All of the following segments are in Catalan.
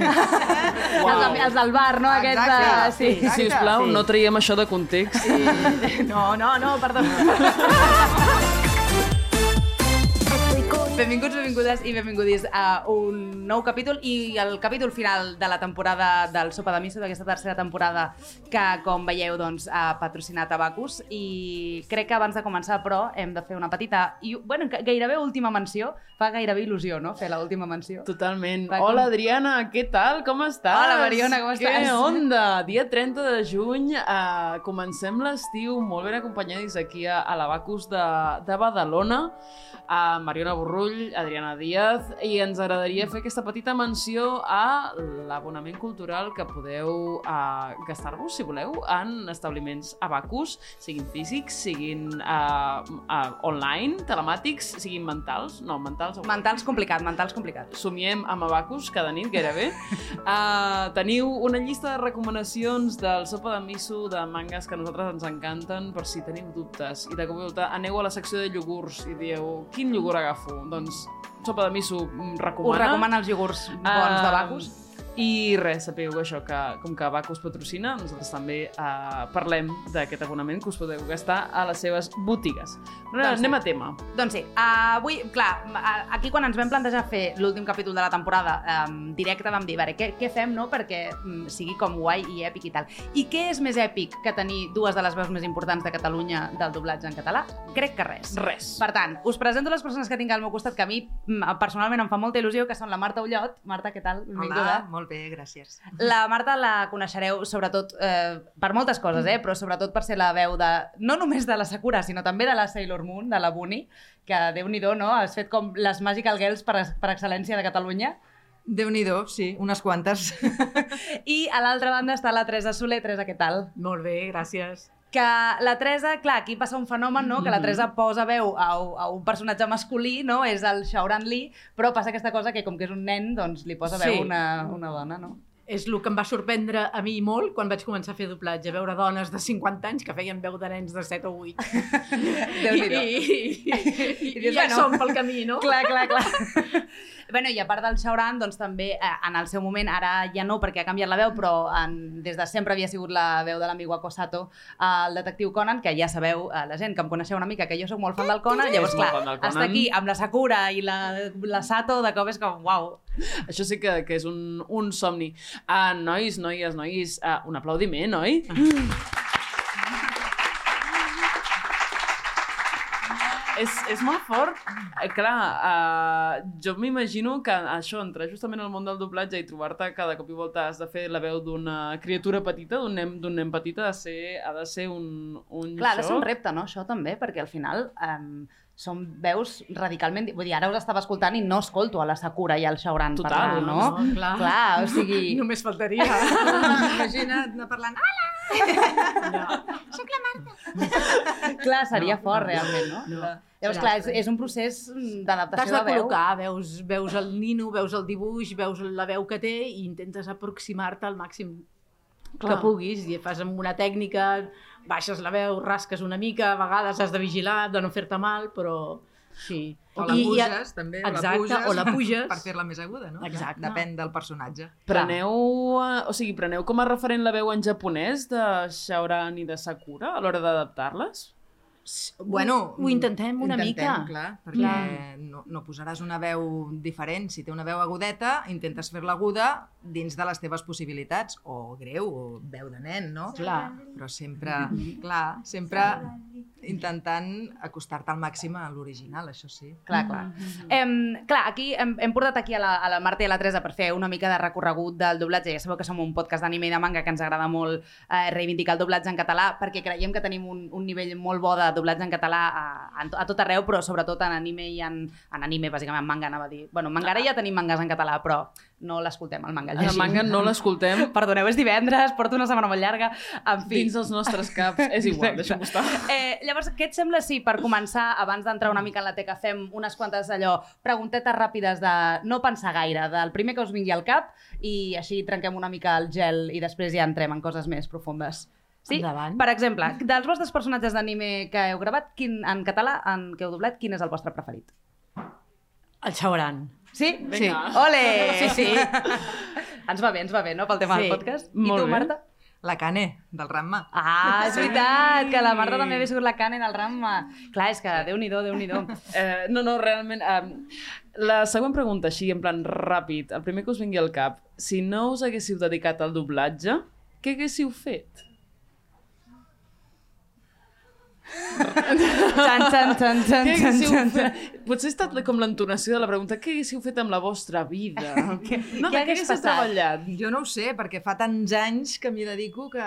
Els, els del bar, no? Aquests. Exacte. Sí. Exacte. Si us plau, Sí. no traiem això de context. Sí. No, no, no, perdó. Benvinguts, benvingudes i benvingudis a un nou capítol i el capítol final de la temporada del Sopa de Miso, d'aquesta tercera temporada que, com veieu, doncs, ha patrocinat Abacus i crec que abans de començar, però, hem de fer una petita i, bueno, ga- gairebé última menció. Fa gairebé il·lusió, no?, fer l'última menció. Totalment. Va, com- Hola, Adriana, què tal? Com estàs? Hola, Mariona, com estàs? Què onda? Dia 30 de juny, uh, comencem l'estiu molt ben acompanyadis aquí a, a l'Abacus de, de Badalona, a Mariona Borrull, Adriana Díaz, i ens agradaria fer aquesta petita menció a l'abonament cultural que podeu uh, gastar-vos, si voleu, en establiments Abacus, siguin físics, siguin uh, uh, online, telemàtics, siguin mentals, no, mentals... Mentals complicat, mentals complicat. somiem amb Abacus cada nit, gairebé. Uh, teniu una llista de recomanacions del sopa de miso de mangas que a nosaltres ens encanten per si teniu dubtes. I de cop i volta aneu a la secció de iogurts i dieu, quin iogurt agafo? Doncs sopa de miso mm, recomana. Us recomana els iogurts bons Ah, d'Abacus. I res, sapigueu això, que com que Abacus patrocina, nosaltres també uh, parlem d'aquest abonament que us podeu gastar a les seves botigues. Però Doncs sí. anem a tema. Doncs sí, uh, avui, clar, aquí quan ens vam plantejar fer l'últim capítol de la temporada um, directe vam dir, a veure, què, què fem, no?, perquè um, sigui com guai i èpic i tal. I què és més èpic que tenir dues de les veus més importants de Catalunya del doblatge en català? Crec que res. Res. Per tant, us presento les persones que tinc al meu costat, que a mi mm, personalment em fa molta il·lusió, que són la Marta Ullot. Marta, què tal? Benvinguda. Hola, molt bé, gràcies. La Marta la coneixereu sobretot eh, per moltes coses, eh? però sobretot per ser la veu de, no només de la Sakura, sinó també de la Sailor Moon, de la Bunny, que déu nhi no? Has fet com les Magical Girls per, per excel·lència de Catalunya. déu nhi sí, unes quantes. I a l'altra banda està la Teresa Soler. Teresa, què tal? Molt bé, gràcies. Que la Teresa, clar, aquí passa un fenomen, no? Que la Teresa posa veu a, a un personatge masculí, no? És el Shaoran Lee, però passa aquesta cosa que com que és un nen, doncs li posa veu Sí. una, una dona, no? És el que em va sorprendre a mi molt quan vaig començar a fer doblatge, veure dones de 50 anys que feien veu de nens de 7 o 8. Déu-n'hi-do. I, i, i, i, I ja bueno. som pel camí, no? Clar, clar, clar. bueno, i a part del Shauran, doncs també eh, en el seu moment, ara ja no perquè ha canviat la veu, però en, des de sempre havia sigut la veu de l'amic Wako Sato, el detectiu Conan, que ja sabeu, eh, la gent que em coneixeu una mica, que jo sóc molt fan del Conan, llavors, clar, del Conan. estar aquí amb la Sakura i la, la Sato, de cop és com, uau. Això sí que, que és un, un somni. Uh, nois, noies, nois, uh, un aplaudiment, oi? és, és molt fort. Eh, clar, uh, jo m'imagino que això, entrar justament al món del doblatge i trobar-te cada cop i volta has de fer la veu d'una criatura petita, d'un nen, d'un nen petit, ha de ser, ha de ser un, un Clar, ha de ser un xoc. repte, no?, això també, perquè al final... Um, són veus radicalment... di- Vull dir, ara us estava escoltant i no escolto a la Sakura i al Shauran Total, parlar, no? no, no, clar. clar, o sigui... Només faltaria. Imagina't anar parlant, hola! Clar, seria No, fort, no, realment, no? no. Llavors, clar, és, és un procés mm, T'has d'adaptació de de veu. col·locar, veus, veus el nino, veus el dibuix, veus la veu que té i intentes aproximar-te al màxim Clar. que puguis i fas amb una tècnica, baixes la veu, rasques una mica, a vegades has de vigilar de no fer-te mal, però sí. O la I- i- puges, també, Exacte, o la puges, o la puges. per fer-la més aguda, no? Exacte. Depèn del personatge. Preneu, eh, o sigui, preneu com a referent la veu en japonès de Shaoran i de Sakura a l'hora d'adaptar-les? Bueno, ho intentem una intentem, mica. clar, perquè Clar. No, no posaràs una veu diferent. Si té una veu agudeta, intentes fer-la aguda dins de les teves possibilitats, o greu, o veu de nen, no? Clar. Però sempre, clar, sempre intentant acostar-te al màxim a l'original, això sí. Clar, clar. Em, clar, aquí hem, hem portat aquí a la, a la Marta i a la Teresa per fer una mica de recorregut del doblatge. Ja sabeu que som un podcast d'anime i de manga que ens agrada molt eh, reivindicar el doblatge en català perquè creiem que tenim un, un nivell molt bo de doblatge en català a, a, a tot arreu, però sobretot en anime i en, en anime, bàsicament en manga, anava a dir. Bueno, en manga ara ja tenim mangas en català, però no l'escoltem, el manga. el El llegim. manga no l'escoltem Perdoneu, és divendres, porto una setmana molt llarga. En fi. dins dels nostres caps. És igual, deixa'm estar. Eh, llavors, què et sembla si per començar, abans d'entrar una mica en la teca, fem unes quantes allò, preguntetes ràpides de no pensar gaire, del primer que us vingui al cap i així trenquem una mica el gel i després ja entrem en coses més profundes. Sí? Endavant. Per exemple, dels vostres personatges d'anime que heu gravat, quin, en català, en què heu doblat, quin és el vostre preferit? El Xauran. Sí? Vinga. Sí. Ole! Sí, sí. Ens va bé, ens va bé, no?, pel tema Sí, del podcast. I molt tu, bé. Marta? La Cane, del Ramma. Ah, és veritat, que la Marta també havia sigut la Cane del Ramma. Clar, és que déu-n'hi-do, déu-n'hi-do. Eh, no, no, realment... Eh, la següent pregunta, així, en plan ràpid, el primer que us vingui al cap. Si no us haguéssiu dedicat al doblatge, què haguéssiu fet? Xan, Què xan, haguéssiu xan, xan. fet? Potser ha estat com l'entonació de la pregunta. Què haguéssiu fet amb la vostra vida? no, què hagués passat? treballat? Jo no ho sé, perquè fa tants anys que m'hi dedico que...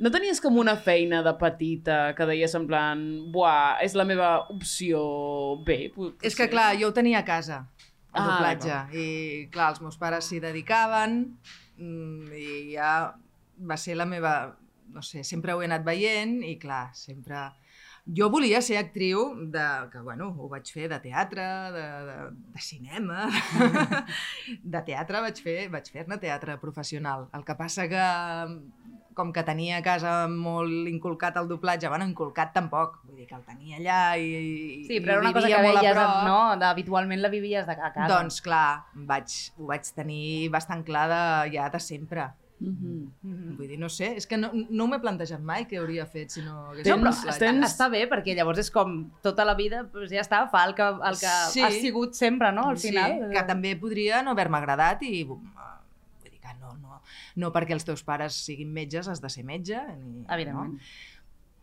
No tenies com una feina de petita que deies en plan, buah, és la meva opció B? Pot- És que, potser"? clar, jo ho tenia a casa, el Ah, doblatge. I, clar, els meus pares s'hi dedicaven mm, i ja va ser la meva... No sé, sempre ho he anat veient i, clar, sempre... Jo volia ser actriu de... que, bueno, ho vaig fer de teatre, de, de, de cinema... de teatre vaig fer vaig fer-ne teatre professional. El que passa que com que tenia a casa molt inculcat el doblatge, bueno, inculcat tampoc, vull dir que el tenia allà i, i Sí, però era una cosa que veies, no? De, habitualment la vivies de, a casa. Doncs clar, vaig, ho vaig tenir bastant clar de, ja de sempre. Mhm. Mhm. Vull dir, no sé, és que no, no m'he plantejat mai què hauria fet si no hagués No, però tens- està bé, perquè llavors és com tota la vida doncs ja està, fa el que, el que Sí. has sigut sempre, no? Al final. Sí, que també podria no haver-me agradat i uh, vull dir que no, no, no perquè els teus pares siguin metges has de ser metge. Ni, Evidentment. No?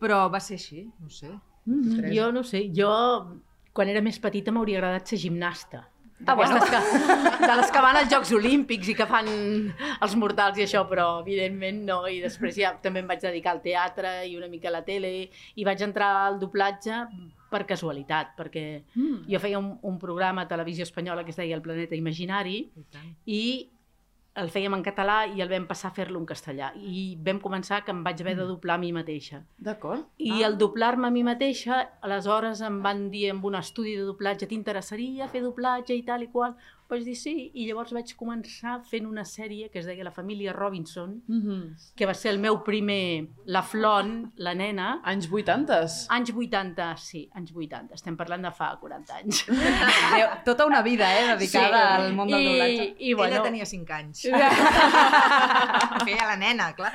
Però va ser així, no sé. Mhm. Teresa. Jo no sé, jo quan era més petita m'hauria agradat ser gimnasta. Ah, bueno. Que, de les que van als Jocs Olímpics i que fan els mortals i això, però evidentment no. I després ja també em vaig dedicar al teatre i una mica a la tele i vaig entrar al doblatge per casualitat, perquè Mm. jo feia un, un programa a televisió espanyola que es deia El planeta imaginari I i el fèiem en català i el vam passar a fer-lo en castellà. I vam començar que em vaig haver de doblar a mi mateixa. D'acord. I ah. al doblar-me a mi mateixa, aleshores em van dir en un estudi de doblatge t'interessaria fer doblatge i tal i qual? Vaig dir sí, i llavors vaig començar fent una sèrie que es deia La família Robinson, Mhm. que va ser el meu primer, la Flon, la nena, Anys 80s. anys 80, sí, anys 80, estem parlant de fa 40 anys. Déu, tota una vida, eh, dedicada Sí. al món del I, doblatge. I, bueno, Ella tenia 5 anys. Feia la nena, clar.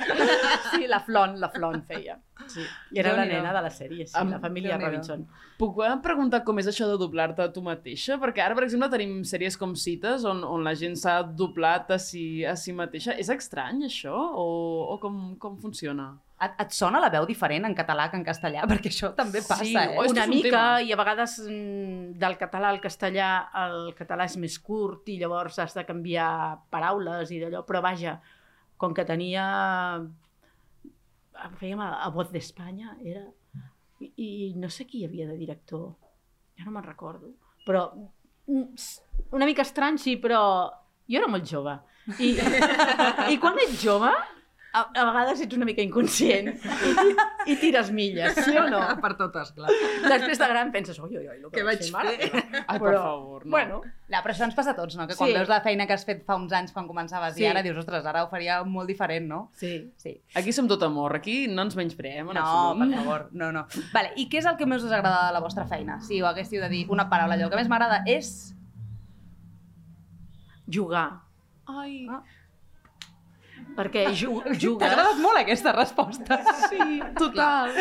Sí, la Flon, la Flon feia. Sí. I era la nena de la sèrie, sí, Am- la família. Robinson. Puc eh, preguntar com és això de doblar-te a tu mateixa? Perquè ara, per exemple, tenim sèries com Cites, on, on la gent s'ha doblat a si, a si mateixa. És estrany, això? O, o com, com funciona? Et, et sona la veu diferent en català que en castellà? Perquè això també passa, Sí, eh? una un mica, tema. i a vegades mm, del català al castellà el català és més curt i llavors has de canviar paraules i d'allò, però vaja, com que tenia... Fèiem a, a Voz d'Espanya, era... I, I no sé qui hi havia de director, ja no me'n recordo, però mm, una mica estrany, sí, però jo era molt jove. I, i quan ets jove, a, a vegades ets una mica inconscient i, i tires milles, sí o no? Per totes, clar. Després de gran penses, oi, oi, oi, el que Què vaig fer? mare fer? meva." Ai, per Però, favor, no. Bueno, Ja, però això ens passa a tots, no? Que quan Sí. veus la feina que has fet fa uns anys quan començaves Sí. i ara dius, ostres, ara ho faria molt diferent, no? sí. Sí. Aquí som tot amor, aquí no ens menyspreem, en No, absolut. per favor, no, no. Vale, I què és el que més us agrada de la vostra feina? Si ho haguéssiu de dir una paraula, allò que més m'agrada és... Jugar. Ai, Ah. Perquè ju T'ha jugues... agradat molt aquesta resposta. sí, total,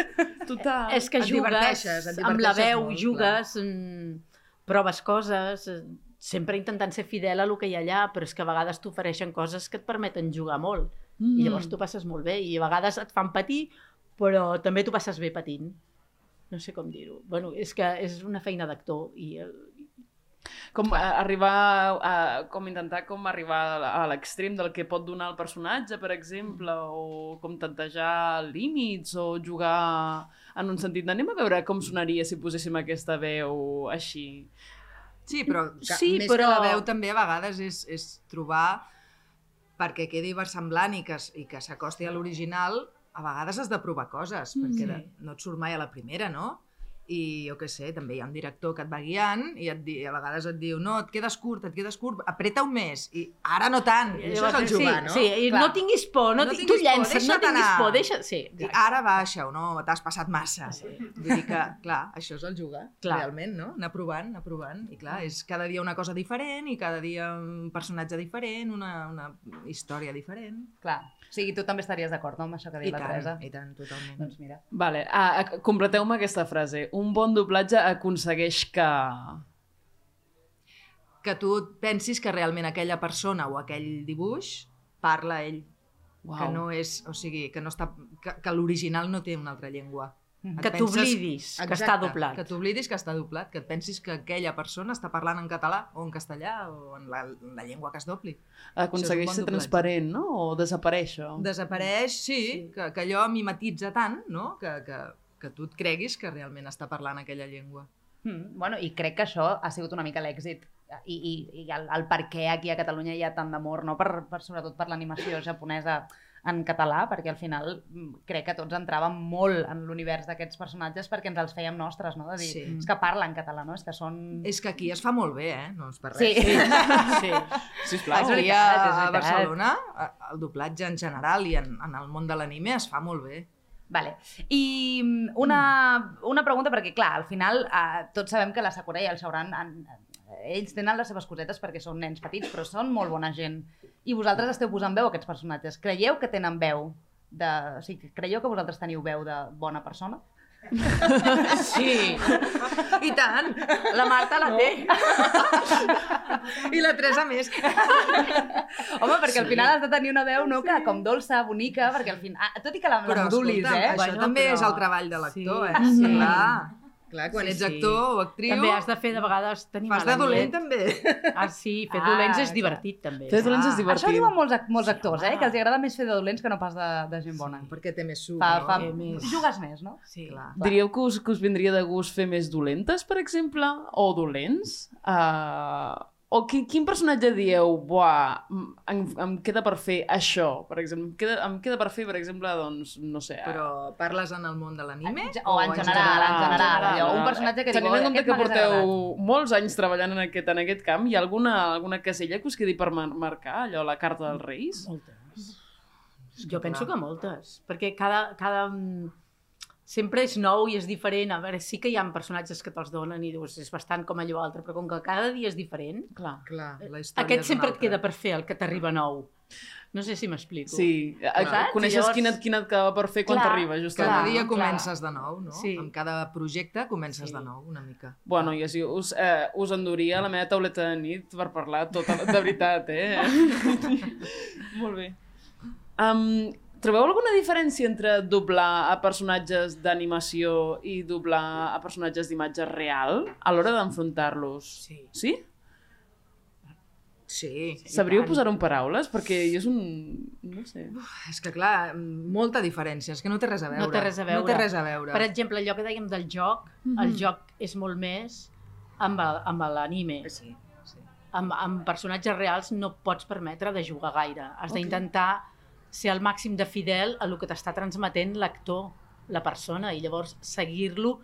total. És que Et jugues, diverteixes, et amb la diverteixes veu, molt, jugues, mm, proves coses, eh, sempre intentant ser fidel a lo que hi ha allà, però és que a vegades t'ofereixen coses que et permeten jugar molt. Mm. I llavors tu passes molt bé, i a vegades et fan patir, però també tu passes bé patint. No sé com dir-ho. Bueno, és que és una feina d'actor i el, Com a, arribar a, com intentar com arribar a l'extrem del que pot donar el personatge, per exemple, o com tantejar límits, o jugar en un sentit d'anem a veure com sonaria si poséssim aquesta veu així. Sí, però, que, Sí, més però- que la veu també a vegades és, és trobar perquè quedi versemblant i que, i que s'acosti a l'original, a vegades has de provar coses, Mm. perquè de, no et surt mai a la primera, no? I jo què sé, també hi ha un director que et va guiant i et di, a vegades et diu no, et quedes curt, et quedes curt, apreta-ho més i ara no tant, i això és el jugar, no? Sí, i Clar. no tinguis por, no, No no tinguis tu por, llences, no tinguis por, deixa... Sí, I ara baixa o no, t'has passat massa. Sí. Vull dir que, clar, això és el jugar, Clar. realment, no? Anar provant, anar provant. I clar, és cada dia una cosa diferent i cada dia un personatge diferent, una, una història diferent. Clar. O sigui, tu també estaries d'acord, no, amb això que ha I la tant, Teresa? i tant, totalment. Doncs mira. Vale, ah, completeu-me aquesta frase. Un bon doblatge aconsegueix que... Que tu pensis que realment aquella persona o aquell dibuix parla ell. Uau. Que no és, o sigui, que no està, que, que l'original no té una altra llengua. Et Que t'oblidis que està doblat. Que t'oblidis que està doblat, que et pensis que aquella persona està parlant en català o en castellà o en la, en la llengua que es dobli. Aconsegueix bon ser transparent, no? O desapareix, això? Desapareix, sí, Sí. Que, que allò mimetitza tant, no? Que, que, que tu et creguis que realment està parlant aquella llengua. Mm, bueno, i crec que això ha sigut una mica l'èxit i, i, i el, el per què aquí a Catalunya hi ha tant d'amor, no? per, per, sobretot per l'animació japonesa en català, perquè al final mm, crec que tots entràvem molt en l'univers d'aquests personatges perquè ens els fèiem nostres, no? De dir, Sí. és que parlen català, no? És que són... És que aquí es fa molt bé, eh? No és per res. Sí. Sí. Sisplau. És Aquí a veritat. Barcelona el doblatge en general i en, en el món de l'anime es fa molt bé. Vale. I mm, una, una pregunta, perquè clar, al final eh, tots sabem que la Sakura i el Shauran han, ells tenen les seves cosetes perquè són nens petits, però són molt bona gent. I vosaltres esteu posant veu a aquests personatges. Creieu que tenen veu? De... O sigui, creieu que vosaltres teniu veu de bona persona? sí. I tant! La Marta la té. I la Teresa més. Home, perquè al Sí. final has de tenir una veu no, que com dolça, bonica, perquè al final... Ah, tot i que la, la modulis, escolta'm, eh? això Bueno, també però- és el treball de l'actor, Sí. eh? Sí. Clar. Clar, quan Sí, ets sí. actor o actriu, També has de fer de vegades tenir fas de dolent també. Ah, sí, fer Ah, dolents és divertit també. Fer dolents és Ah, divertit. Això ho diuen molts, molts Sí, actors, home. eh? Que els agrada més fer de dolents que no pas de, de gent bona. Perquè té més suc, Fa, no? fa... Té més- Jugues més, no? Sí. Clar. Diríeu que us, que us vindria de gust fer més dolentes, per exemple? O dolents? Uh, o quin, quin personatge dieu, buah, em, em queda per fer això, per exemple? Em queda, em queda per fer, per exemple, doncs, no sé... Però parles en el món de l'anime? O en general, en general. allò, un personatge que Tenint en compte que porteu agradat. molts anys treballant en aquest, en aquest camp, hi ha alguna, alguna casella que us quedi per mar marcar, allò, la carta dels Reis? Moltes. Jo penso que moltes, perquè cada, cada... sempre és nou i és diferent. A veure, sí que hi ha personatges que te'ls donen i dius, és bastant com allò altre, però com que cada dia és diferent, Clar. Clar, la història aquest és sempre et queda per fer, el que t'arriba nou. No sé si m'explico. Sí, Saps? coneixes Llavors- quin, et, quin et acaba per fer quan Clar, t'arriba, justament. Cada Clar, dia clar. comences de nou, no? Sí. Amb cada projecte comences Sí. de nou, una mica. Bueno, i així us, eh, us enduria la meva tauleta de nit per parlar tota, de veritat, eh? Molt bé. Um, trobeu alguna diferència entre doblar a personatges d'animació i doblar a personatges d'imatge real a l'hora d'enfrontar-los? Sí. Sí? Sí. Sabríeu posar-ho en paraules? Perquè jo és un... no sé... És que clar, molta diferència, és que no té res a veure. No té res a veure. No té res a veure. Per exemple, allò que dèiem del joc, el joc és molt més amb, el- amb l'anime. Sí, sí. Amb, amb personatges reals no pots permetre de jugar gaire. Has Ok. d'intentar ser al màxim de fidel a el que t'està transmetent l'actor, la persona, i llavors seguir-lo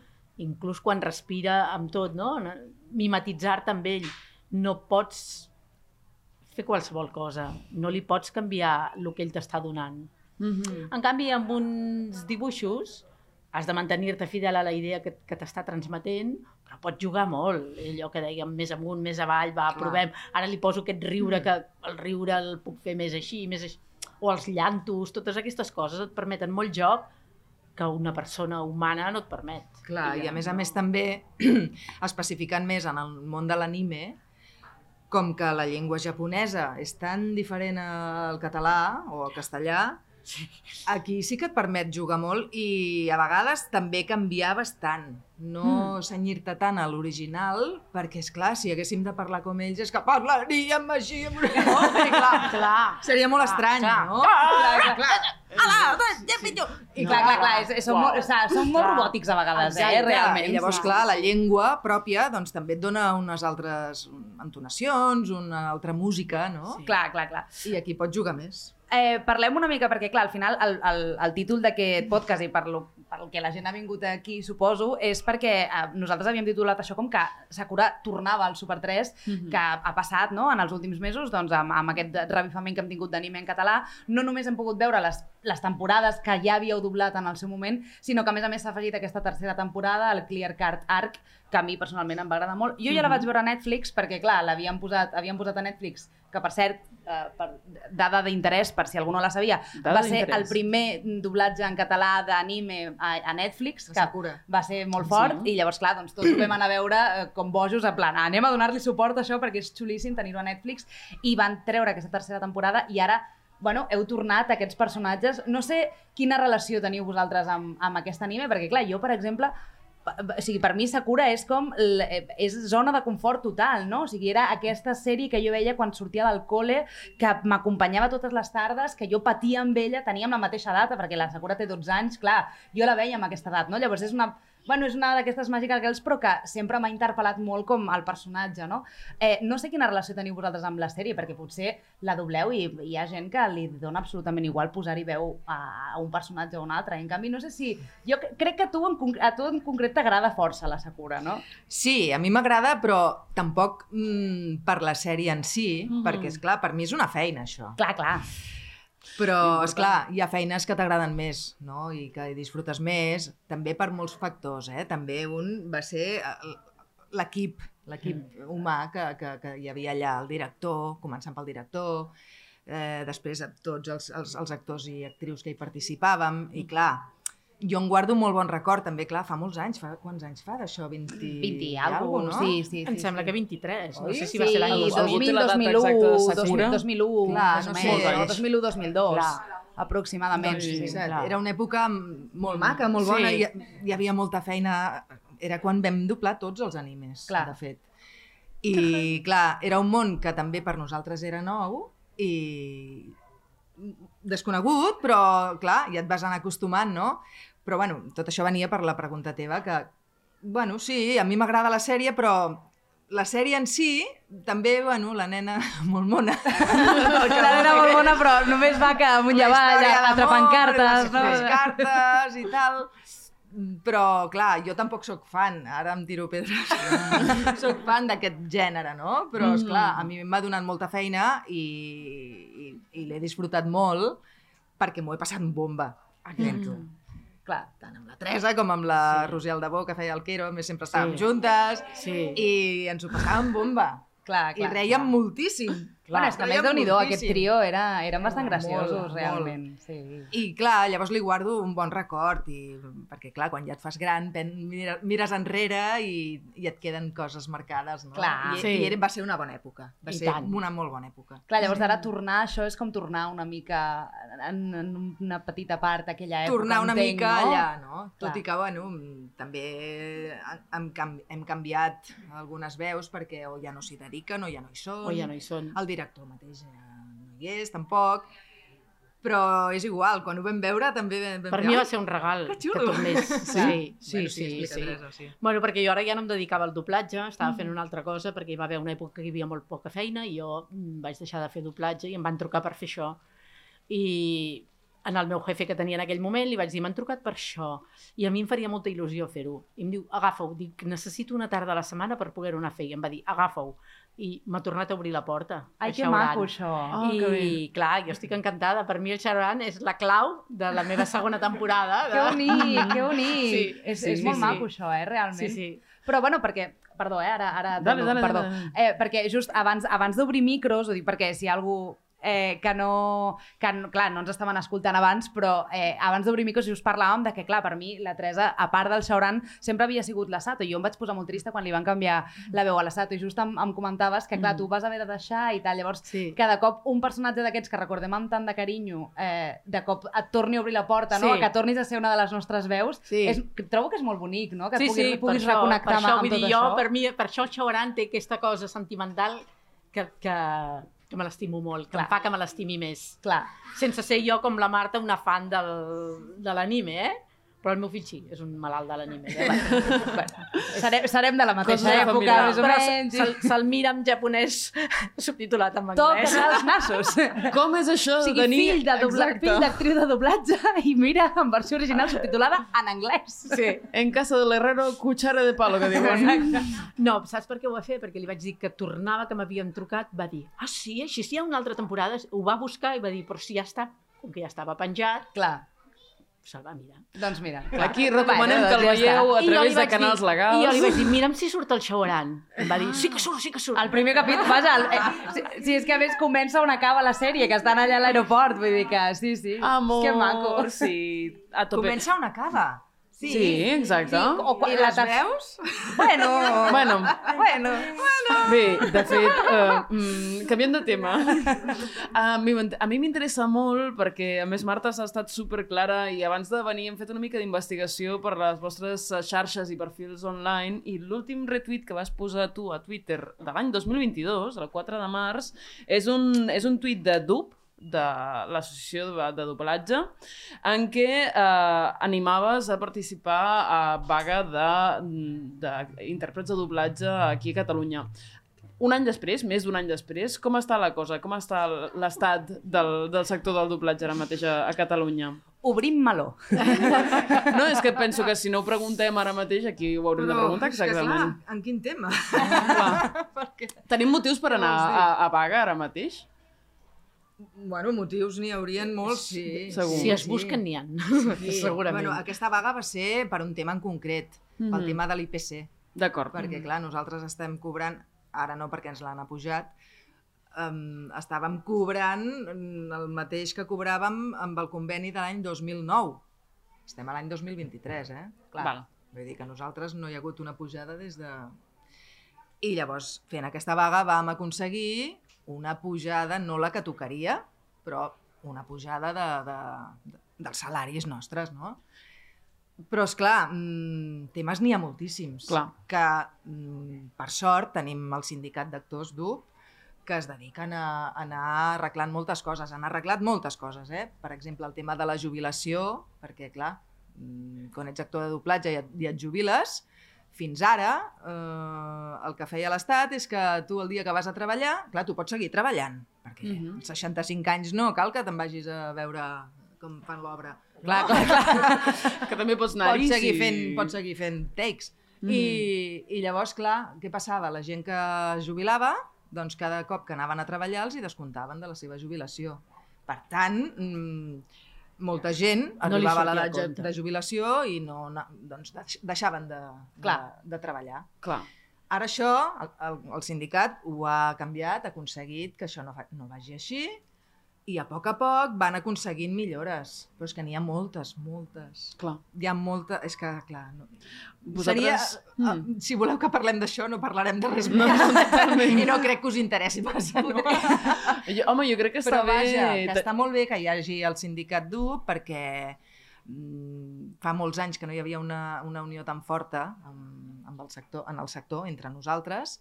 inclús quan respira amb tot, no? Mimetitzar-te amb ell. No pots fer qualsevol cosa. No li pots canviar el que ell t'està donant. Mm -hmm. En canvi, amb uns dibuixos has de mantenir-te fidel a la idea que, que t'està transmetent, però pots jugar molt. Allò que dèiem, més amunt, més avall, va, Clar. provem. Ara li poso aquest riure, que el riure el puc fer més així, més així. O els llantos, totes aquestes coses et permeten molt joc que una persona humana no et permet. Clar, i ja a més a més també, especificant més en el món de l'anime, com que la llengua japonesa és tan diferent al català o al castellà, aquí sí que et permet jugar molt i a vegades també canviar bastant. No mm. senyir-te tant a l'original, perquè, és clar, si haguéssim de parlar com ells, és que parlaríem així, amb... no? I clar, Clar, seria molt Clar, estrany, clar. no? Clar, clar. Ala, ja pitjor. I clar, clar, clar, és, és, són, molt, o sigui, són molt Clar. robòtics a vegades, eh, Exacte. realment. I llavors, clar, la llengua pròpia doncs, també et dona unes altres entonacions, una altra música, no? Sí. Clar, clar, clar. I aquí pots jugar més. Eh, parlem una mica, perquè clar, al final el, el, el títol d'aquest podcast i per lo, per el que la gent ha vingut aquí, suposo, és perquè eh, nosaltres havíem titulat això com que Sakura tornava al Super 3, Mhm. que ha passat no, en els últims mesos, doncs, amb, amb aquest revifament que hem tingut d'anime en català, no només hem pogut veure les, les temporades que ja havíeu doblat en el seu moment, sinó que a més a més s'ha afegit aquesta tercera temporada, el Clear Card Arc, que a mi personalment em va agradar molt. Jo ja la Mhm. vaig veure a Netflix perquè, clar, l'havien posat, havien posat a Netflix, que per cert, eh, per dada d'interès, per si algú no la sabia, Dada va ser el primer doblatge en català d'anime a, a Netflix, que Sakura. va ser molt fort, Sí. i llavors, clar, doncs tots vam anar a veure eh, com bojos, en plan, anem a donar-li suport a això perquè és xulíssim tenir-ho a Netflix, i van treure aquesta tercera temporada, i ara bueno, heu tornat a aquests personatges. No sé quina relació teniu vosaltres amb, amb aquest anime, perquè, clar, jo, per exemple, o sigui, per mi Sakura és com eh, és zona de confort total, no? O sigui, era aquesta sèrie que jo veia quan sortia del col·le, que m'acompanyava totes les tardes, que jo patia amb ella, teníem la mateixa data, perquè la Sakura té 12 anys, clar, jo la veia amb aquesta edat, no? Llavors és una bueno, és una d'aquestes Magical Girls, però que sempre m'ha interpel·lat molt com el personatge, no? Eh, no sé quina relació teniu vosaltres amb la sèrie, perquè potser la dobleu i hi ha gent que li dona absolutament igual posar-hi veu a, a un personatge o un altre. En canvi, no sé si... Jo cre- crec que a tu en, a tu en concret t'agrada força la Sakura, no? Sí, a mi m'agrada, però tampoc mm, per la sèrie en si, Mhm. perquè, és clar per mi és una feina, això. Clar, clar. Però, és clar, hi ha feines que t'agraden més, no? I que disfrutes més, també per molts factors, eh? També un va ser eh, l'equip, l'equip humà que, que, que hi havia allà, el director, començant pel director, eh, després tots els, els, els actors i actrius que hi participàvem, i clar, jo en guardo molt bon record, també, clar, fa molts anys, fa quants anys fa d'això? 20, 20 i alguna alguna no? Sí, sí, Em sí, sembla sí. que 23, no Oi? sé si va ser l'any algú 2000, té la data 2001, exacta de Sakura? 2001, Clar, no sé, no? és- 2001, 2002, Clar. aproximadament. Doncs sí, sí, sí. Clar. Era una època molt maca, molt bona, Sí. i hi havia molta feina. Era quan vam doblar tots els animes, Clar. de fet. I, clar, era un món que també per nosaltres era nou i desconegut, però, clar, ja et vas anar acostumant, no? Però, bueno, tot això venia per la pregunta teva, que, bueno, sí, a mi m'agrada la sèrie, però la sèrie en si, també, bueno, la nena molt mona. La nena molt bona, però només va que amunt i avall, atrapant cartes, no? Cartes i tal. Però, clar, jo tampoc sóc fan, ara em tiro pedres. sóc fan d'aquest gènere, no? Però, Mm. esclar, a mi m'ha donat molta feina i, i, i l'he disfrutat molt perquè m'ho he passat bomba dentro. Mm. Clar. Tant amb la Teresa com amb la Sí. Roser Aldabó, que feia el Quero, a més sempre estàvem Sí. juntes, Sí. i ens ho passàvem bomba. Clar, I clar. rèiem moltíssim. Bueno, és que a més, déu-n'hi-do, aquest trio era, eren bastant Molt, graciosos, molt. realment. Sí. I clar, llavors li guardo un bon record, i, perquè clar, quan ja et fas gran, pen, mira, mires enrere i, i et queden coses marcades, no? Clar. I, Sí. i va ser una bona època, va I ser tant. una molt bona època. Clar, llavors ara tornar, això és com tornar una mica en, en una petita part d'aquella època, Tornar una entenc, mica no? allà, no? Tot Clar. i que, bueno, també hem, hem canviat algunes veus perquè o ja no s'hi dediquen o ja no hi són. O ja no hi són. El director mateix ja no hi és, tampoc. Però és igual, quan ho vam veure també vam Per dir, mi "Ai, va ser un regal que que xulo." tornés. Sí, sí, Bueno, sí. sí. Teresa, sí. Bueno, perquè jo ara ja no em dedicava al doblatge, estava fent una altra cosa, perquè hi va haver una època que hi havia molt poca feina i jo mm, vaig deixar de fer doblatge i em van trucar per fer això. I en el meu jefe que tenia en aquell moment li vaig dir, m'han trucat per això, i a mi em faria molta il·lusió fer-ho. I em diu, agafa-ho, dic, necessito una tarda a la setmana per poder-ho anar a fer. I em va dir, agafa-ho. I m'ha tornat a obrir la porta. Ai, que maco, això. Oh, que. I clar, jo estic encantada. Per mi el Sharon és la clau de la meva segona temporada. Que bonic, que bonic. Sí, és, sí, és sí, molt sí. maco, això, eh, realment. Sí, sí. Però, bueno, perquè... Perdó, eh? Ara, ara Dale, dale, perdó. dale, Eh, perquè just abans, abans d'obrir micros, ho dic perquè si hi ha algú eh, que no... Que, clar, no ens estaven escoltant abans, però eh, abans d'obrir micros just parlàvem de que, clar, per mi la Teresa, a part del Shauran, sempre havia sigut la Sato. Jo em vaig posar molt trista quan li van canviar la veu a la Sato i just em, em comentaves que, clar, Mm. tu vas haver de deixar i tal. Llavors, Sí. cada cop un personatge d'aquests que recordem amb tant de carinyo, eh, de cop et torni a obrir la porta, no? Sí. que tornis a ser una de les nostres veus, Sí. és, que trobo que és molt bonic, no? que sí, puguis, sí, puguis per això, reconnectar per això, amb, amb vull tot dir, això. jo, per, mi, per això el Xauran té aquesta cosa sentimental que, que, que me l'estimo molt, que Clar. em fa que me l'estimi més. Clar, Sense ser jo, com la Marta, una fan del, de l'anime, eh? Però el meu fill sí, és un malalt de l'anime. Eh? bueno, Serem, serem de la mateixa Cosa de època, família. més o però menys. se'l se mira en japonès subtitulat en anglès. els nassos. Com és això O de sigui, tenir... fill de dobla... Exacte. fill d'actriu de doblatge i mira en versió original subtitulada en anglès. Sí. En casa de l'herrero, cuchara de palo, que diuen. No, saps per què ho va fer? Perquè li vaig dir que tornava, que m'havien trucat, va dir, ah sí, així sí hi ha una altra temporada, ho va buscar i va dir, però si ja està, com que ja estava penjat, Clar, se'l va mirar. doncs mira. Aquí recomanem que el doncs ja veieu està. a través de canals dir, legals. I jo li vaig dir, mira'm si surt el Shaoran. Em va dir, sí que surt, sí que surt. El primer capítol, vaja, el, eh, si, si és que a més comença on acaba la sèrie, que estan allà a l'aeroport, vull dir que sí, sí. Amor, que maco. sí. A tope. Comença on acaba. Sí, exacte. Sí, o quan I la les ter- veus? Bueno, Bueno, bueno. Bé, de fet, uh, mm, canviant de tema, a mi, a mi m'interessa molt perquè, a més, Marta s'ha estat superclara i abans de venir hem fet una mica d'investigació per les vostres eh, xarxes i perfils online i l'últim retweet que vas posar tu a Twitter de l'any 2022, el 4 de març, és un, és un tuit de Dub, de l'associació de, de doblatge, en què eh, animaves a participar a vaga d'intèrprets de, de doblatge aquí a Catalunya. Un any després, més d'un any després, com està la cosa? Com està l'estat del, del sector del doblatge ara mateix a, a Catalunya? Obrim meló. No, és que penso que si no ho preguntem ara mateix, aquí ho haurem de preguntar és que, exactament. clar, en quin tema? Clar. Perquè, Tenim motius per anar a, a vaga ara mateix? Bueno, motius n'hi haurien molts, sí. Segur. Si es busquen, n'hi ha. Sí. Segurament. Bueno, aquesta vaga va ser per un tema en concret, pel Mhm. tema de l'IPC. D'acord. perquè clar, nosaltres estem cobrant, ara no perquè ens l'han apujat, um, estàvem cobrant mm, el mateix que cobràvem amb el conveni de l'any 2009. Estem a l'any 2023, eh? Clar. Val. Vull dir que nosaltres no hi ha hagut una pujada des de... I llavors, fent aquesta vaga, vam aconseguir una pujada, no la que tocaria, però una pujada de, de, de, dels salaris nostres, no? Però, és clar, mmm, temes n'hi ha moltíssims. Clar. Que, mm, per sort, tenim el sindicat d'actors DUP, que es dediquen a, a anar arreglant moltes coses. Han arreglat moltes coses, eh? Per exemple, el tema de la jubilació, perquè, clar, mm, quan ets actor de doblatge i et, i et jubiles, fins ara eh, el que feia l'Estat és que tu el dia que vas a treballar, clar, tu pots seguir treballant, perquè Mhm. als 65 anys no cal que te'n vagis a veure com fan l'obra. Clar, clar, clar. Que també pots anar-hi. Pots seguir, fent, pots seguir fent takes. Mhm. I, I llavors, clar, què passava? La gent que jubilava, doncs cada cop que anaven a treballar els hi descomptaven de la seva jubilació. Per tant, mm, molta gent No arribava a sortia a l'edat de, de jubilació i no, na- doncs, deix- deixaven de, de, Clar. de treballar. Clar. Ara això, el, el, el sindicat ho ha canviat, ha aconseguit que això no, fa, no vagi així i a poc a poc van aconseguint millores. Però és que n'hi ha moltes, moltes. Clar. Hi ha molta... És que, clar... No... Vosaltres- Seria, Mm. uh, si voleu que parlem d'això, no parlarem de res No, més. no, totalment. I no crec que us interessi massa, no? Jo, home, jo crec que està Però vaja, bé... que està molt bé que hi hagi el sindicat dur perquè mm, fa molts anys que no hi havia una, una unió tan forta amb, amb el sector, en el sector entre nosaltres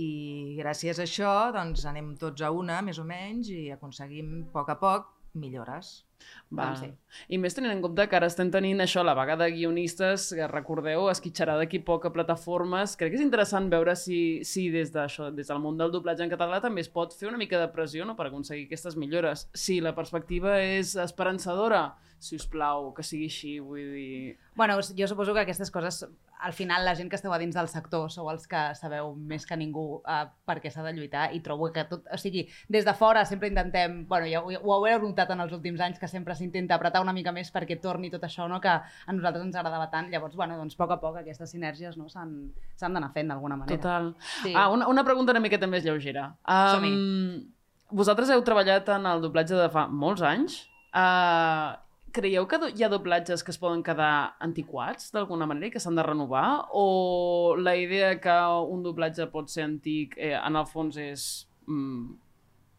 i gràcies a això doncs, anem tots a una, més o menys, i aconseguim a poc a poc millores. Val. Doncs sí. I més tenint en compte que ara estem tenint això, la vaga de guionistes, que recordeu, esquitxarà d'aquí poc a plataformes. Crec que és interessant veure si, si des, d'això, des del món del doblatge en català també es pot fer una mica de pressió no, per aconseguir aquestes millores. Si la perspectiva és esperançadora, si us plau, que sigui així, vull dir... Bueno, jo suposo que aquestes coses, al final, la gent que esteu a dins del sector sou els que sabeu més que ningú uh, per què s'ha de lluitar i trobo que tot, o sigui, des de fora sempre intentem, bueno, ja ho, ho haureu notat en els últims anys, que sempre s'intenta apretar una mica més perquè torni tot això, no?, que a nosaltres ens agradava tant. Llavors, bueno, doncs a poc a poc aquestes sinergies no, s'han d'anar fent d'alguna manera. Total. Sí. Ah, una, una pregunta una miqueta més lleugera. Um, vosaltres heu treballat en el doblatge de fa molts anys. Uh, creieu que hi ha doblatges que es poden quedar antiquats d'alguna manera i que s'han de renovar? O la idea que un doblatge pot ser antic eh, en el fons és mm,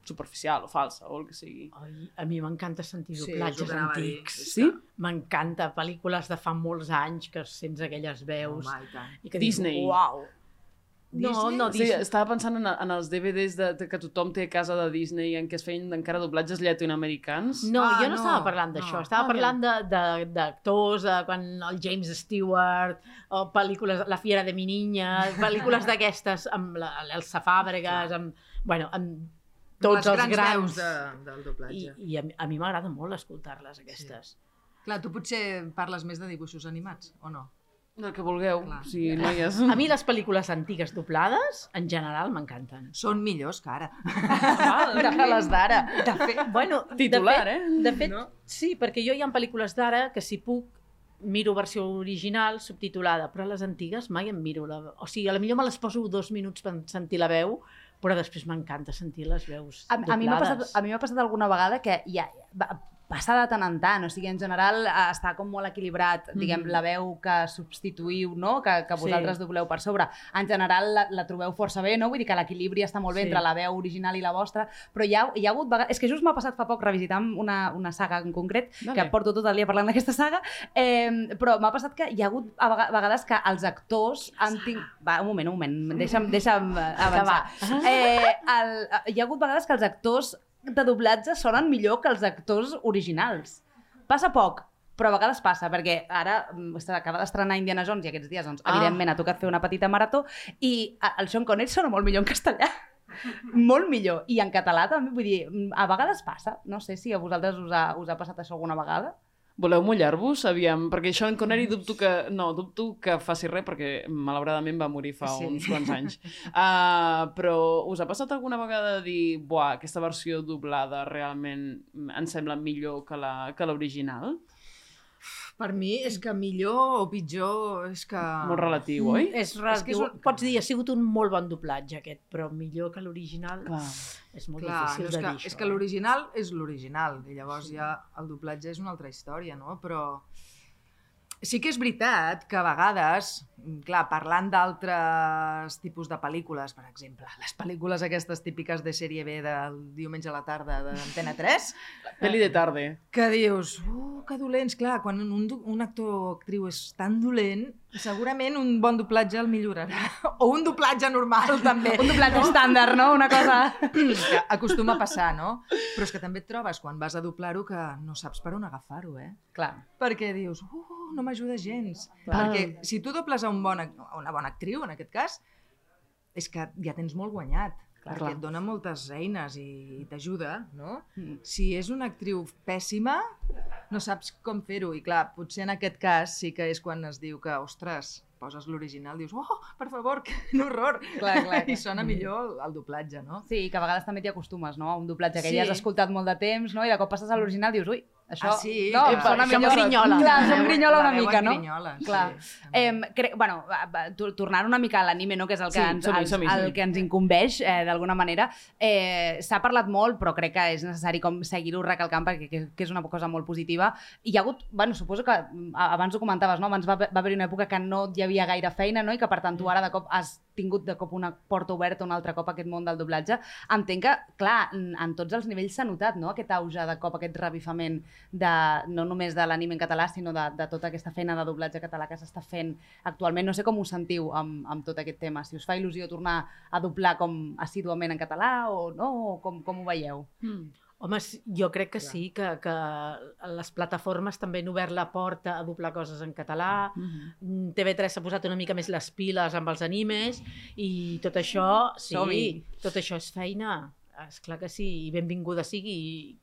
superficial o falsa o el que sigui? Ai, a mi m'encanta sentir Sí, doblatges dir. antics. Sí? M'encanta, pel·lícules de fa molts anys que sents aquelles veus. Home, i. I que Disney. Dius, uau! No, Disney? no, Sí, Disney. estava pensant en, en els DVDs de, de, que tothom té a casa de Disney en què es feien encara doblatges llatinoamericans. No, Ah, jo no, no, estava parlant d'això, no. estava Ah, parlant de- de- d'actors, de, de quan el James Stewart, o pel·lícules, La fiera de mi niña, pel·lícules d'aquestes amb l'Elsa Fàbregas, amb, bueno, amb tots Les els grans, grans. de, del I, doblatge. i a, mi- a mi m'agrada molt escoltar-les, aquestes. Clar, tu potser parles més de dibuixos animats, o no? El que vulgueu. Clar. O sigui, noies. A mi les pel·lícules antigues doblades, en general, m'encanten. Són millors que ara. Que les d'ara. De fet, Bueno, Titular, de fet, eh? De fet, No? no? sí, perquè jo hi ha pel·lícules d'ara que si puc miro versió original subtitulada, però les antigues mai em miro la... O sigui, a la millor me les poso dos minuts per sentir la veu, però després m'encanta sentir les veus A, a mi m'ha passat, doblades. a mi m'ha passat alguna vegada que ja, passa de tant en tant, o sigui, en general eh, està com molt equilibrat, diguem, Mhm. la veu que substituïu, no?, que, que Sí. vosaltres dobleu per sobre. En general la, la trobeu força bé, no? Vull dir que l'equilibri està molt bé Sí. entre la veu original i la vostra, però hi ha, hi ha hagut vegades... És que just m'ha passat fa poc revisitant una, una saga en concret, Dale. que porto tot el dia parlant d'aquesta saga, eh, però m'ha passat que hi ha hagut a vega- vegades que els actors han tingut... Va, un moment, un moment, deixa'm, deixa'm eh, avançar. Eh, el, hi ha hagut vegades que els actors de doblatge sonen millor que els actors originals. Passa poc, però a vegades passa, perquè ara mm, s'acaba d'estrenar Indiana Jones i aquests dies, doncs, Ah. evidentment, ha tocat fer una petita marató i el Sean Connery sona molt millor en castellà. molt millor. I en català també, vull dir, mm, a vegades passa. No sé si a vosaltres us ha, us ha passat això alguna vegada. Voleu mullar-vos? Aviam, perquè això en Connery dubto que... No, dubto que faci res perquè malauradament va morir fa Sí. uns quants anys. Uh, però us ha passat alguna vegada de dir buah, aquesta versió doblada realment em sembla millor que la que l'original? Per mi és que millor o pitjor és que... Molt relatiu, oi? És relatiu. És que és un- Pots dir, ha sigut un molt bon doblatge aquest, però millor que l'original és molt Clar, difícil no és de que, dir això. és que l'original és l'original i llavors ja el doblatge és una altra història, no? Però sí que és veritat que a vegades, clar, parlant d'altres tipus de pel·lícules, per exemple, les pel·lícules aquestes típiques de sèrie B del diumenge a la tarda d'Antena 3, Peli de tarde. que dius, uh, que dolents, clar, quan un, un actor o actriu és tan dolent, segurament un bon doblatge el millorarà. O un doblatge normal, també. Un doblatge estàndard, no? Una cosa... que acostuma a passar, no? Però és que també et trobes quan vas a doblar-ho que no saps per on agafar-ho, eh? Clar. Perquè dius, uh, no m'ajuda gens. Clar. Perquè si tu dobles a, un bon, a una bona actriu, en aquest cas, és que ja tens molt guanyat. Clar, perquè clar. et dona moltes eines i, t'ajuda, no? Mm. Si és una actriu pèssima, no saps com fer-ho. I clar, potser en aquest cas sí que és quan es diu que, ostres, poses l'original, dius, oh, per favor, quin horror! Clar, clar, clar. I sona millor el doblatge, no? Sí, que a vegades també t'hi acostumes, no? A un doblatge que Sí. ja has escoltat molt de temps, no? I de cop passes a l'original dius, ui, això... Ah, sí? No, Epa, sona això millor. grinyola. Clar, veu- grinyola la una mica, no? Grinyola, Clar. Sí, Em, cre... bueno, tornant una mica a l'anime, no? que és el que, Sí, ens, som-hi, ens, som-hi, el som-hi. que ens incumbeix, eh, d'alguna manera. Eh, S'ha parlat molt, però crec que és necessari com seguir-ho recalcant perquè que, que és una cosa molt positiva. I hi ha hagut, bueno, suposo que mm, abans ho comentaves, no? abans va, va haver una època que no hi havia gaire feina no? i que per tant tu ara de cop has tingut de cop una porta oberta un altre cop a aquest món del doblatge. Entenc que, clar, en en tots els nivells s'ha notat no? aquest auge de cop, aquest revifament de, no només de l'anime en català, sinó de, de tota aquesta feina de doblatge català que s'està fent actualment. No sé com us sentiu amb, amb tot aquest tema, si us fa il·lusió tornar a doblar com assíduament en català o no, o com, com ho veieu? Mm. Home, jo crec que sí, que, que les plataformes també han obert la porta a doblar coses en català, Mm. Mm, TV3 s'ha posat una mica més les piles amb els animes i tot això, sí, tot això és feina. És clar que sí, i benvinguda sigui, i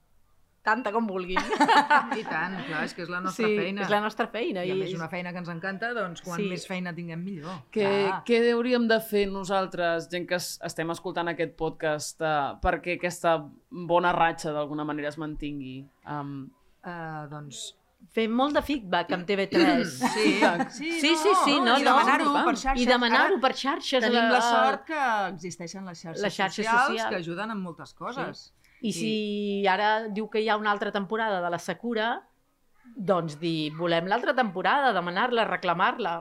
tanta com vulguin. I tant, clar, és que és la nostra sí, feina. és la nostra feina. I a i més una feina que ens encanta, doncs quan Sí. més feina tinguem millor. Què, Clar. què hauríem de fer nosaltres, gent que es- estem escoltant aquest podcast, uh, perquè aquesta bona ratxa d'alguna manera es mantingui? Um, Uh, doncs Fem molt de feedback amb TV3. sí, Sí, Sí, sí, sí, no, i no. demanar-ho per xarxes. I demanar-ho per xarxes. Tenim a- la sort que existeixen les xarxes, Les xarxes socials, socials. que ajuden en moltes coses. I si ara diu que hi ha una altra temporada de la Sakura, doncs dir, volem l'altra temporada, demanar-la, reclamar-la,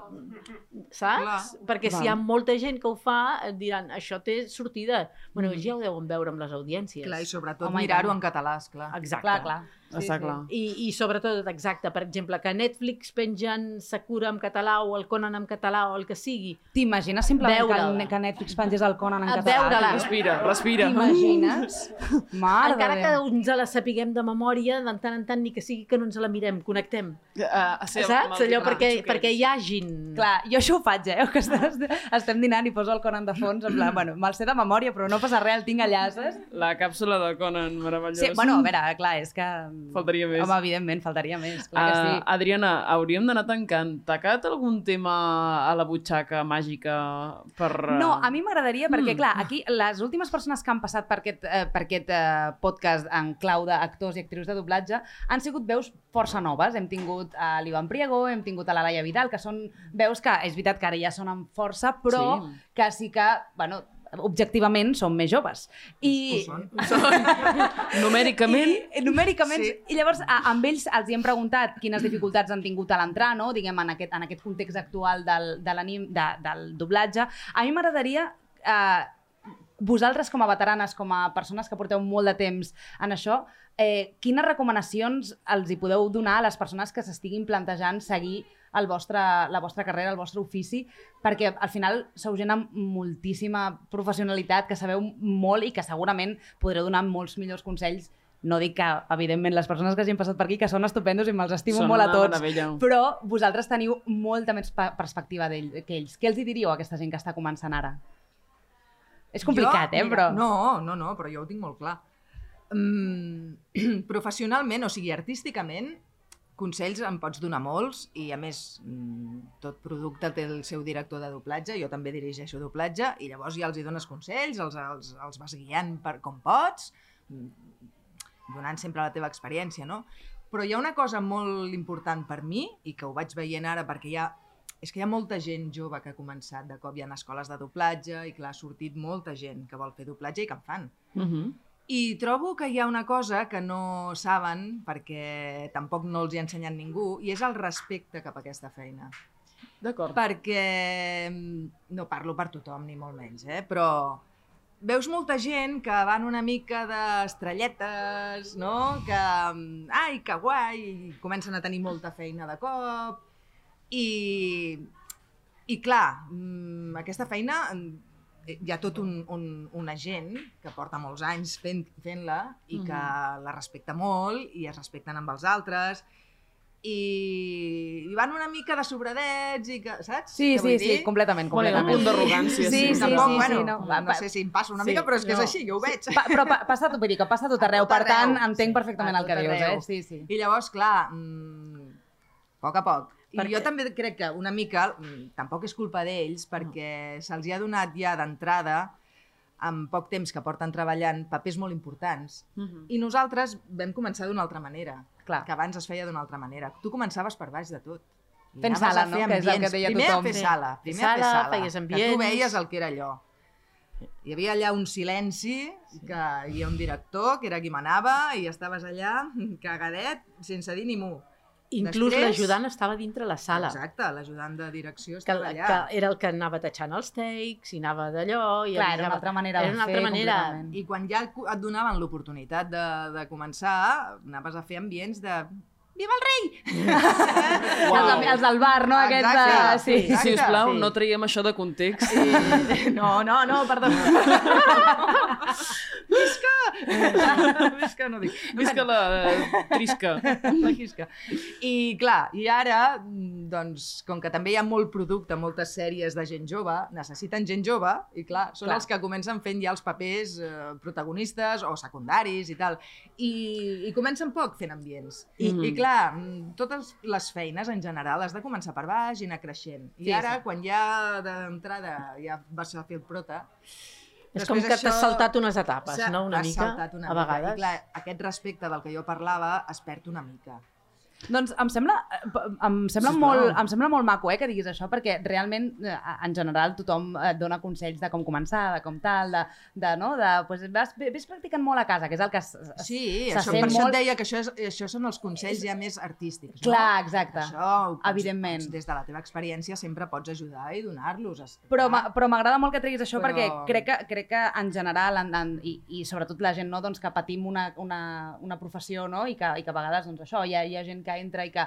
saps? Clar. Perquè si Val. hi ha molta gent que ho fa, diran, això té sortida. Bueno, Mm. ja ho deuen veure amb les audiències. Clar, i sobretot mirar-ho en català, esclar. Exacte. Clar, clar. Està clar. I, I sobretot, exacte, per exemple, que Netflix pengen Sakura en català o el Conan en català o el que sigui. T'imagines simplement que, que Netflix pengés el Conan en català? veure-la. Respira, respira. T'imagines? Mare Encara que Déu. ens la sapiguem de memòria, de tant en tant, ni que sigui que no ens la mirem, connectem. Uh, sí, amb Saps? Allò perquè, perquè hi hagin... Clar, jo això ho faig, eh? Que estem, estem dinant i poso el Conan de fons, en plan, bueno, me'l sé de memòria, però no passa res, el tinc allà, saps? La càpsula de Conan, meravellós. Sí, bueno, a veure, clar, és que... Faltaria més. Home, evidentment, faltaria més, clar que Uh, sí. Adriana, hauríem d'anar tancant. T'ha quedat algun tema a la butxaca màgica per... uh, No, a mi m'agradaria, perquè, Mm. clar, aquí les últimes persones que han passat per aquest, eh, per aquest eh, podcast en clau d'actors i actrius de doblatge han sigut veus força noves. Hem tingut a l'Ivan Priego, hem tingut a la Laia Vidal, que són veus que, és veritat que ara ja sonen força, però Sí. que sí que, bueno, objectivament són més joves. I, Ho són. Numèricament, I, numèricament, Sí. i llavors a, amb ells els hi hem preguntat quines dificultats han tingut a l'entrar, no? diguem, en aquest, en aquest context actual del, de l'anim, de, del doblatge. A mi m'agradaria eh, vosaltres com a veteranes, com a persones que porteu molt de temps en això, eh, quines recomanacions els hi podeu donar a les persones que s'estiguin plantejant seguir el vostre, la vostra carrera, el vostre ofici, perquè al final sou gent amb moltíssima professionalitat, que sabeu molt i que segurament podreu donar molts millors consells no dic que, evidentment, les persones que hagin passat per aquí, que són estupendos i me'ls estimo Són molt a tots, meravella. però vosaltres teniu molta més perspectiva d'ell que ells. Què els hi diríeu a aquesta gent que està començant ara? És complicat, jo, eh, però... No, no, no, però jo ho tinc molt clar. Mm, professionalment, o sigui, artísticament, consells em pots donar molts i, a més, mm, tot producte té el seu director de doblatge, jo també dirigeixo doblatge, i llavors ja els hi dones consells, els, els, els vas guiant per com pots, mm, donant sempre la teva experiència, no? Però hi ha una cosa molt important per mi, i que ho vaig veient ara perquè hi ha és que hi ha molta gent jove que ha començat de cop, hi ha escoles de doblatge i clar, ha sortit molta gent que vol fer doblatge i que en fan. Uh -huh. I trobo que hi ha una cosa que no saben perquè tampoc no els hi ha ensenyat ningú i és el respecte cap a aquesta feina. D'acord. Perquè mm, no parlo per tothom ni molt menys, eh? però veus molta gent que van una mica d'estrelletes, no? que, mm, ai, que guai, i comencen a tenir molta feina de cop, i, i clar, mm, aquesta feina hi ha tot un, un, una gent que porta molts anys fent- fent-la i que la respecta molt i es respecten amb els altres i, i van una mica de sobradets i que, saps? Sí, Què sí, sí, dir? completament, ha un completament. punt d'arrogància, sí, sí. sí, Tampoc, sí, bueno, sí, no. Va, no sé si em passa una Sí, mica, però és que no. és així, jo ho veig. Pa, però pa, passa, vull dir que passa a tot arreu, A per tot tant, arreu, entenc sí, perfectament a el que tot dius, arreu. eh? Sí, sí. I llavors, clar, mm, a poc a poc. I Perquè- jo també crec que una mica, mm, tampoc és culpa d'ells, perquè se'ls hi ha donat ja d'entrada, amb poc temps que porten treballant, papers molt importants. Uh -huh. I nosaltres vam començar d'una altra manera, Clar. que abans es feia d'una altra manera. Tu començaves per baix de tot. I Fent sala, no? Que és el que ambients. deia primer tothom. a fer Sí. sala, primer Fer a fer sala, sala. feies Que ambients. tu veies el que era allò. Hi havia allà un silenci, que hi havia un director, que era qui manava, i estaves allà, cagadet, sense dir ni mu. Inclús l'ajudant estava dintre la sala. Exacte, l'ajudant de direcció Que, estava allà. que era el que anava tachant els takes i anava d'allò... I Clar, era una altra manera era una fer, altra manera. completament. I quan ja et donaven l'oportunitat de, de començar, anaves a fer ambients de... Viva el rei! Els, els del bar, no? Aquests. Exacte, Sí. sí. Si us plau, sí. no traiem això de context. I... No, no, no, perdó. Visca! Visca, no dic. Visca la eh, trisca. la quisca. I clar, i ara, mm, doncs, com que també hi ha molt producte, moltes sèries de gent jove, necessiten gent jove, i clar, són Clar. els que comencen fent ja els papers eh, protagonistes o secundaris i tal. I, i comencen poc fent ambients. I, Mhm. I clar, mm, totes les feines en general has de començar per baix i anar creixent. I Sí, ara, sí. quan ja d'entrada ja vas a fer el prota, És com que t'has saltat unes etapes, no? Una mica, una a mica. vegades. I clar, aquest respecte del que jo parlava es perd una mica. Doncs em sembla, eh, em sembla, Sisplau. molt, em sembla molt maco eh, que diguis això, perquè realment, eh, en general, tothom et dona consells de com començar, de com tal, de, de no, de, pues, vas, ves practicant molt a casa, que és el que... s- s- Sí, se això, per això molt- et deia que això, és, això són els consells ja més artístics. Clar, no? exacte. Això, pots, Evidentment. Pots, des de la teva experiència sempre pots ajudar i donar-los. però m'agrada molt que treguis això Però- perquè crec que, crec que en general en, en, i, i sobretot la gent no, doncs, que patim una, una, una professió no? I, que, i que a vegades doncs, això, hi ha, hi ha gent que entra i que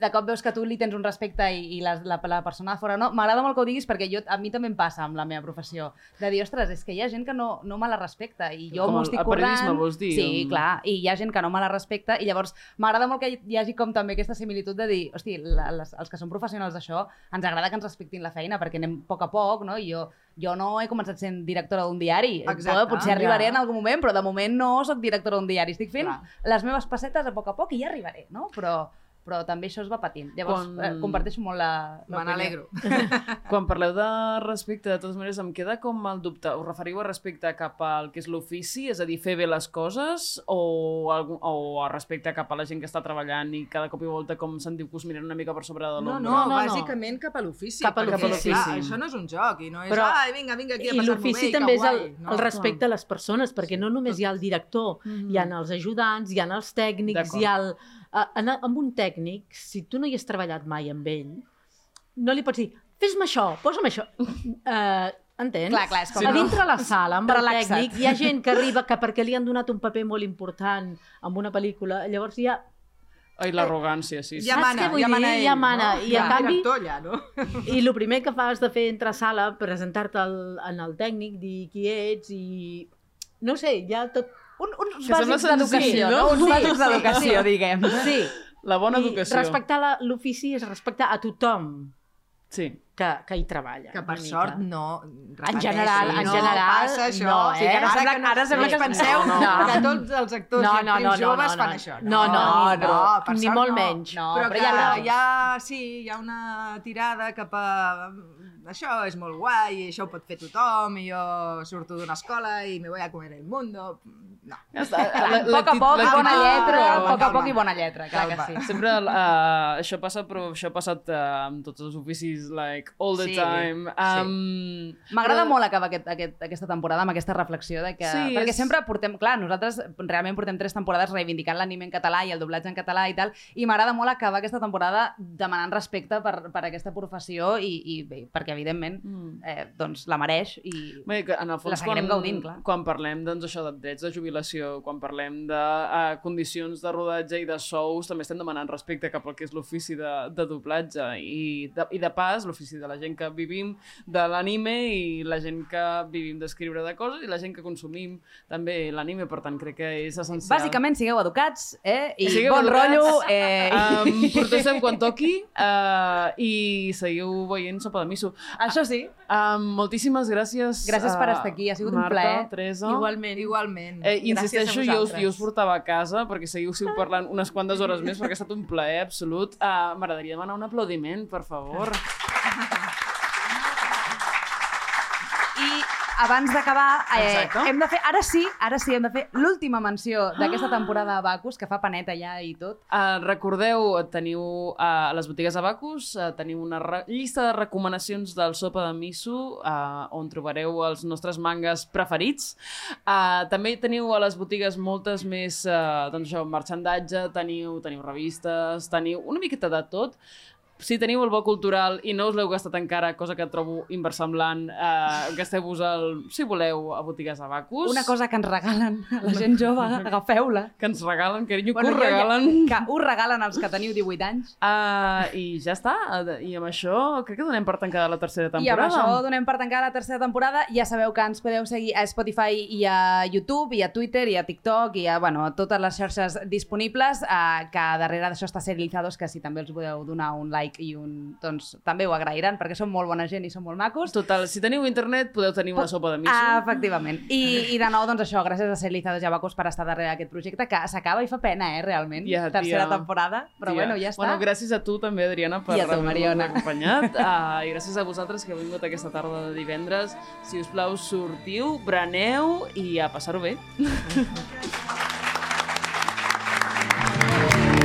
de cop veus que tu li tens un respecte i, i la, la, la persona de fora no. M'agrada molt que ho diguis perquè jo, a mi també em passa amb la meva professió. De dir, ostres, és que hi ha gent que no, no me la respecta i jo m'ho estic el periodisme, currant. vols dir? Sí, Um, clar, i hi ha gent que no me la respecta i llavors m'agrada molt que hi- hagi com també aquesta similitud de dir, hosti, la, les, els que són professionals d'això ens agrada que ens respectin la feina perquè anem a poc a poc, no? I jo, jo no he començat sent directora d'un diari. Exacte, Potser arribaré ja. en algun moment, però de moment no sóc directora d'un diari. Estic fent Clar. les meves pessetes a poc a poc i ja arribaré, no? Però, però també això es va patint. Llavors, Quan- eh, comparteixo molt la... Me n'alegro. Quan parleu de respecte, de totes maneres, em queda com el dubte. Us referiu a respecte cap al que és l'ofici, és a dir, fer bé les coses, o, algun, o a respecte cap a la gent que està treballant i cada cop i volta com sentiu que us miren una mica per sobre de No, l'ombra? no, No, no, no. bàsicament cap a l'ofici. Cap a l'ofici. clar, Això no és un joc, i no és, Però- ai, vinga, vinga aquí a I passar-m'ho l'ofici bé, que també és el. No, el respecte a les persones, perquè no només hi ha el director, Mhm. hi ha els ajudants, hi ha els tècnics, hi ha el... a- En, amb un tècnic, si tu no hi has treballat mai amb ell, no li pots dir, fes-me això, posa'm això. Uh, entens? Clar, clar, és com... Sí, a no? dintre la sala, amb el Relaxa't. tècnic, hi ha gent que arriba que perquè li han donat un paper molt important amb una pel·lícula, llavors hi ha... Ai, l'arrogància, sí. sí. Ja mana, què vull ja mana ell, Ja mana, no? i Ja en canvi- director allà, no? I el primer que fas de fer entrar a sala, presentar-te al- en el tècnic, dir qui ets i... No ho sé, ja tot... Un, uns Que bàsics d'educació, no? no? Uns Sí, bàsics sí, d'educació, sí. diguem. Sí, La bona i educació. respectar la- l'ofici és respectar a tothom Sí. que, que hi treballa. Que per sort mica. no... En general, en no general, passa això. no, Sí, eh? que ara, Ara sembla, que no- ara sembla que sí, penseu no, no. que tots els actors No, no, no, no, joves no, fan no. això. No, no, no, no, per ni molt no. menys. No, però, però que ja no. hi ha, sí, hi ha una tirada cap a... Això és molt guai, i això ho pot fer tothom, i jo surto d'una escola i me voy a comer el mundo. No. Ja està. A poc a poc, bona lletra, Calma, poc a poc i bona lletra, clar que Calma. sí. Sempre uh, això passa, però això ha passat uh, amb tots els oficis, like, all the Sí, time. sí. Um, M'agrada però- molt acabar aquest, aquest, aquesta temporada amb aquesta reflexió de que... Sí, perquè és- sempre portem... Clar, nosaltres realment portem tres temporades reivindicant l'anime en català i el doblatge en català i tal, i m'agrada molt acabar aquesta temporada demanant respecte per, per aquesta professió i, i bé, perquè evidentment Mm. eh, doncs la mereix i... Bé, que en el fons, La seguirem quan, gaudint, clar. quan parlem doncs, això de drets de jubilació, quan parlem de uh, condicions de rodatge i de sous, també estem demanant respecte cap al que és l'ofici de, de doblatge i de, i de pas l'ofici de la gent que vivim de l'anime i la gent que vivim d'escriure de coses i la gent que consumim també l'anime, per tant crec que és essencial. Bàsicament, sigueu educats eh? i Sigueu bon educats. rotllo. Eh, Um, protestem quan toqui uh, i seguiu veient Sopa de Miso. Això sí. Um, moltíssimes gràcies. Gràcies per a estar aquí, ha sigut un Marta, plaer. Teresa. Igualment. Igualment. Eh, insisteixo, jo us, jo us portava a casa perquè seguiu parlant unes quantes hores més perquè ha estat un plaer absolut. Uh, M'agradaria demanar un aplaudiment, per favor. abans d'acabar, eh, hem de fer, ara sí, ara sí, hem de fer l'última menció d'aquesta temporada a Bacus, que fa paneta ja i tot. Uh, recordeu, teniu uh, a les botigues Abacus, uh, teniu una llista de recomanacions del Sopa de Miso, uh, on trobareu els nostres mangas preferits. Uh, també teniu a les botigues moltes més, uh, doncs això, marxandatge, teniu, teniu revistes, teniu una miqueta de tot. Si teniu el bo cultural i no us l'heu gastat encara, cosa que trobo inversemblant, eh, gasteu-vos el, si voleu, a botigues Abacus. Una cosa que ens regalen a la gent jove, agafeu-la. que ens regalen, carinyo, Bueno, que us jo ja- regalen. Que us regalen els que teniu 18 anys. Uh, I ja està. I amb això crec que donem per tancada la tercera I amb temporada. això donem per tancada la tercera temporada. Ja sabeu que ens podeu seguir a Spotify i a YouTube, i a Twitter, i a TikTok, i a, bueno, a totes les xarxes disponibles, eh, que darrere d'això està Serializados, que si també els podeu donar un like i un... doncs també ho agrairan, perquè són molt bona gent i són molt macos. Total, si teniu internet podeu tenir una sopa de miso. Ah, efectivament. I, I de nou, doncs això, gràcies a Serializados i a Bacos per estar darrere d'aquest projecte, que s'acaba i fa pena, eh, realment. Ja, Tercera tia. temporada, però Tia. bueno, ja està. Bueno, gràcies a tu també, Adriana, per haver-nos Mariona. acompanyat. Uh, I gràcies a vosaltres que heu vingut aquesta tarda de divendres. Si us plau, sortiu, breneu i a passar-ho bé.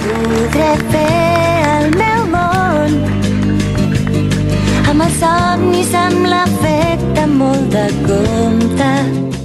Tu podré fer Amb els somnis, amb l'afecte, molt de compte.